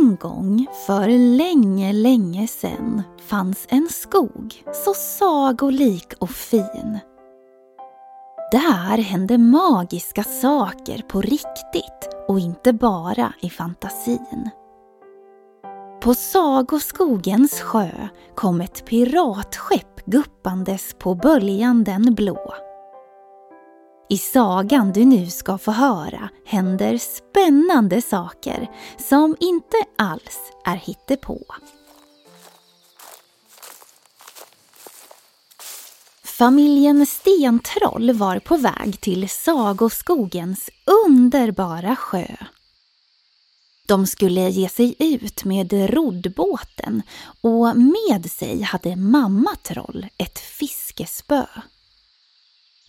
En gång för länge, länge sedan, fanns en skog så sagolik och fin. Där hände magiska saker på riktigt och inte bara i fantasin. På Sagoskogens sjö kom ett piratskepp guppandes på böljan den blå. I sagan du nu ska få höra händer spännande saker som inte alls är hittepå. Familjen Stentroll var på väg till Sagoskogens underbara sjö. De skulle ge sig ut med roddbåten och med sig hade mamma Troll ett fiskespö.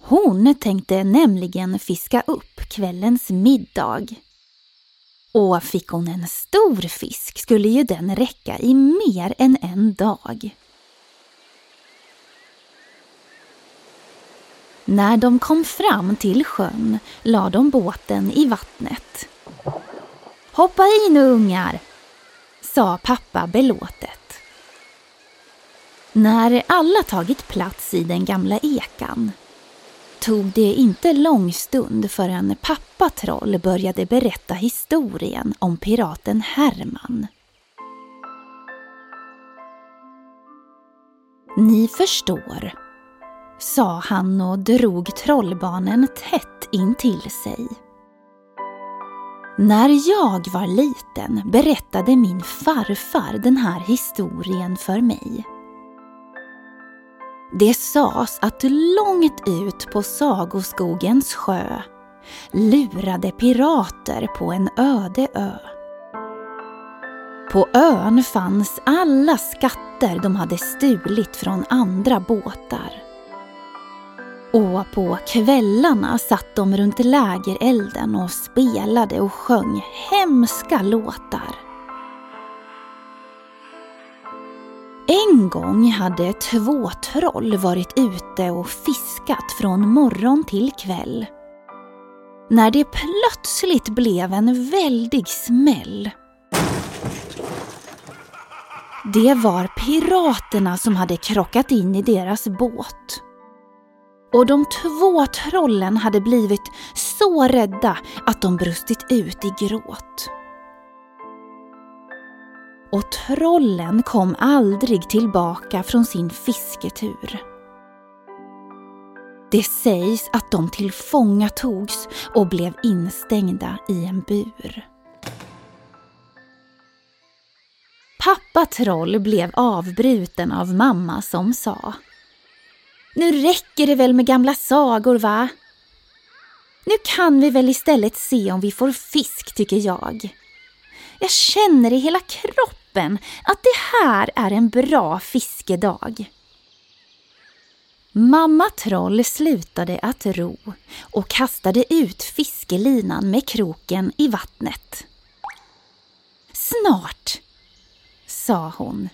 Hon tänkte nämligen fiska upp kvällens middag. Och fick hon en stor fisk skulle ju den räcka i mer än en dag. När de kom fram till sjön la de båten i vattnet. Hoppa i nu ungar, sa pappa belåtet. När alla tagit plats i den gamla ekan tog det inte lång stund förrän pappa Troll började berätta historien om piraten Herman. Ni förstår, sa han och drog trollbarnen tätt intill sig. När jag var liten berättade min farfar den här historien för mig. Det sades att långt ut på Sagoskogens sjö lurade pirater på en öde ö. På ön fanns alla skatter de hade stulit från andra båtar. Och på kvällarna satt de runt lägerelden och spelade och sjöng hemska låtar. En gång hade två troll varit ute och fiskat från morgon till kväll. När det plötsligt blev en väldig smäll. Det var piraterna som hade krockat in i deras båt. Och de två trollen hade blivit så rädda att de brustit ut i gråt. Och trollen kom aldrig tillbaka från sin fisketur. Det sägs att de tillfångatogs och blev instängda i en bur. Pappa Troll blev avbruten av mamma som sa Nu räcker det väl med gamla sagor va? Nu kan vi väl istället se om vi får fisk tycker jag. Jag känner i hela kroppen att det här är en bra fiskedag. Mamma Troll slutade att ro och kastade ut fiskelinan med kroken i vattnet. Snart, sa hon,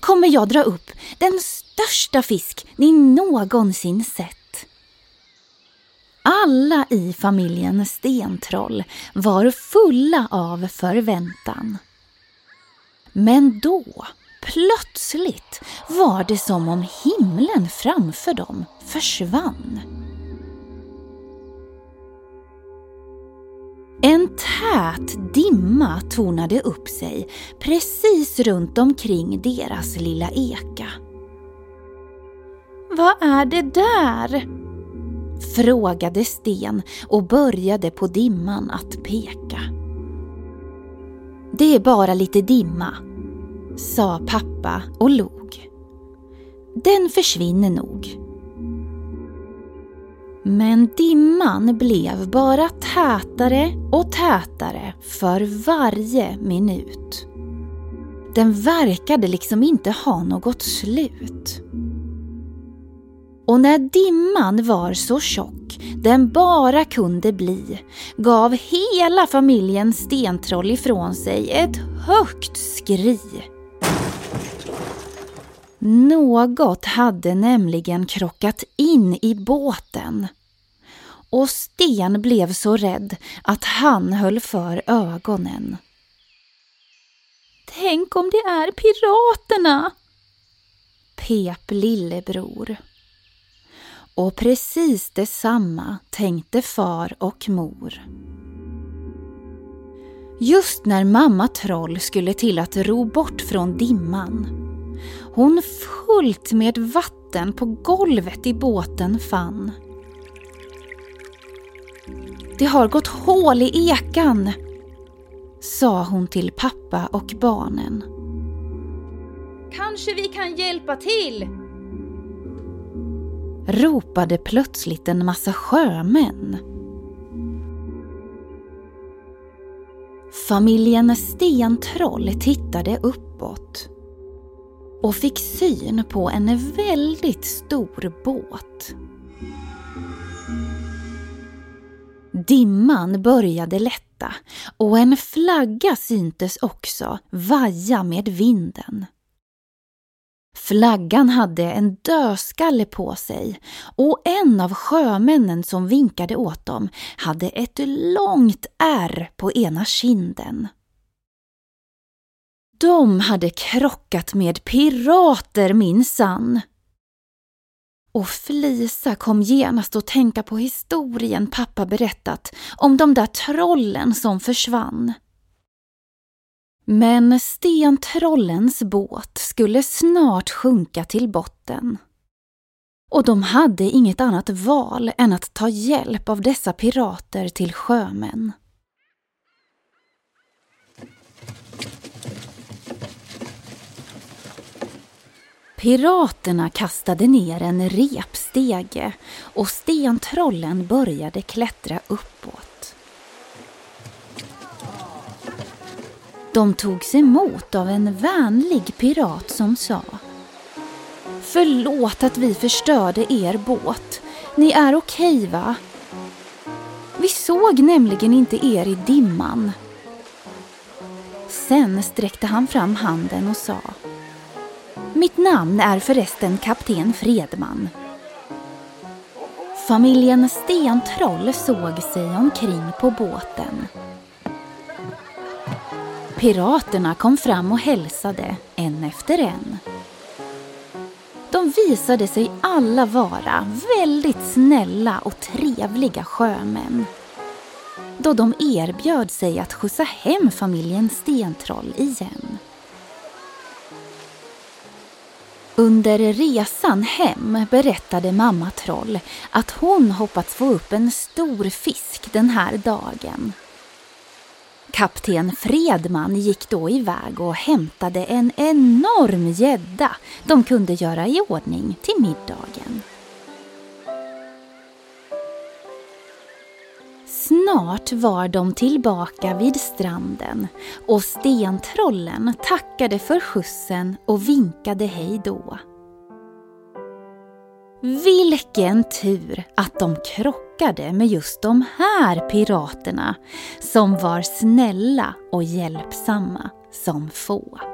kommer jag dra upp den största fisk ni någonsin sett. Alla i familjen Stentroll var fulla av förväntan. Men då, plötsligt, var det som om himlen framför dem försvann. En tät dimma tornade upp sig precis runt omkring deras lilla eka. Vad är det där? Frågade Sten och började på dimman att peka. Det är bara lite dimma, sa pappa och log. Den försvinner nog. Men dimman blev bara tätare och tätare för varje minut. Den verkade liksom inte ha något slut. Och när dimman var så tjock den bara kunde bli gav hela familjen Stentroll ifrån sig ett högt skri. Något hade nämligen krockat in i båten. Och Sten blev så rädd att han höll för ögonen. Tänk om det är piraterna! Pep lillebror. Och precis detsamma tänkte far och mor. Just när mamma Troll skulle till att ro bort från dimman hon fullt med vatten på golvet i båten fann. Det har gått hål i ekan, sa hon till pappa och barnen. Kanske vi kan hjälpa till? Ropade plötsligt en massa sjömän. Familjen Stentroll tittade uppåt och fick syn på en väldigt stor båt. Dimman började lätta och en flagga syntes också vaja med vinden. Flaggan hade en dödskalle på sig och en av sjömännen som vinkade åt dem hade ett långt ärr på ena kinden. De hade krockat med pirater minsann. Och Flisa kom genast att tänka på historien pappa berättat om de där trollen som försvann. Men stentrollens båt skulle snart sjunka till botten. Och de hade inget annat val än att ta hjälp av dessa pirater till sjömän. Piraterna kastade ner en repstege och stentrollen började klättra upp De togs emot av en vänlig pirat som sa Förlåt att vi förstörde er båt. Ni är okej va? Vi såg nämligen inte er i dimman. Sen sträckte han fram handen och sa mitt namn är förresten kapten Fredman. Familjen Stentroll såg sig omkring på båten. Piraterna kom fram och hälsade, en efter en. De visade sig alla vara väldigt snälla och trevliga sjömän då de erbjöd sig att skjutsa hem familjen Stentroll igen. Under resan hem berättade mamma Troll att hon hoppats få upp en stor fisk den här dagen. Kapten Fredman gick då iväg och hämtade en enorm gädda de kunde göra i ordning till middagen. Snart var de tillbaka vid stranden och stentrollen tackade för skjutsen och vinkade hej då. Vilken tur att de krockade med just de här piraterna som var snälla och hjälpsamma som få.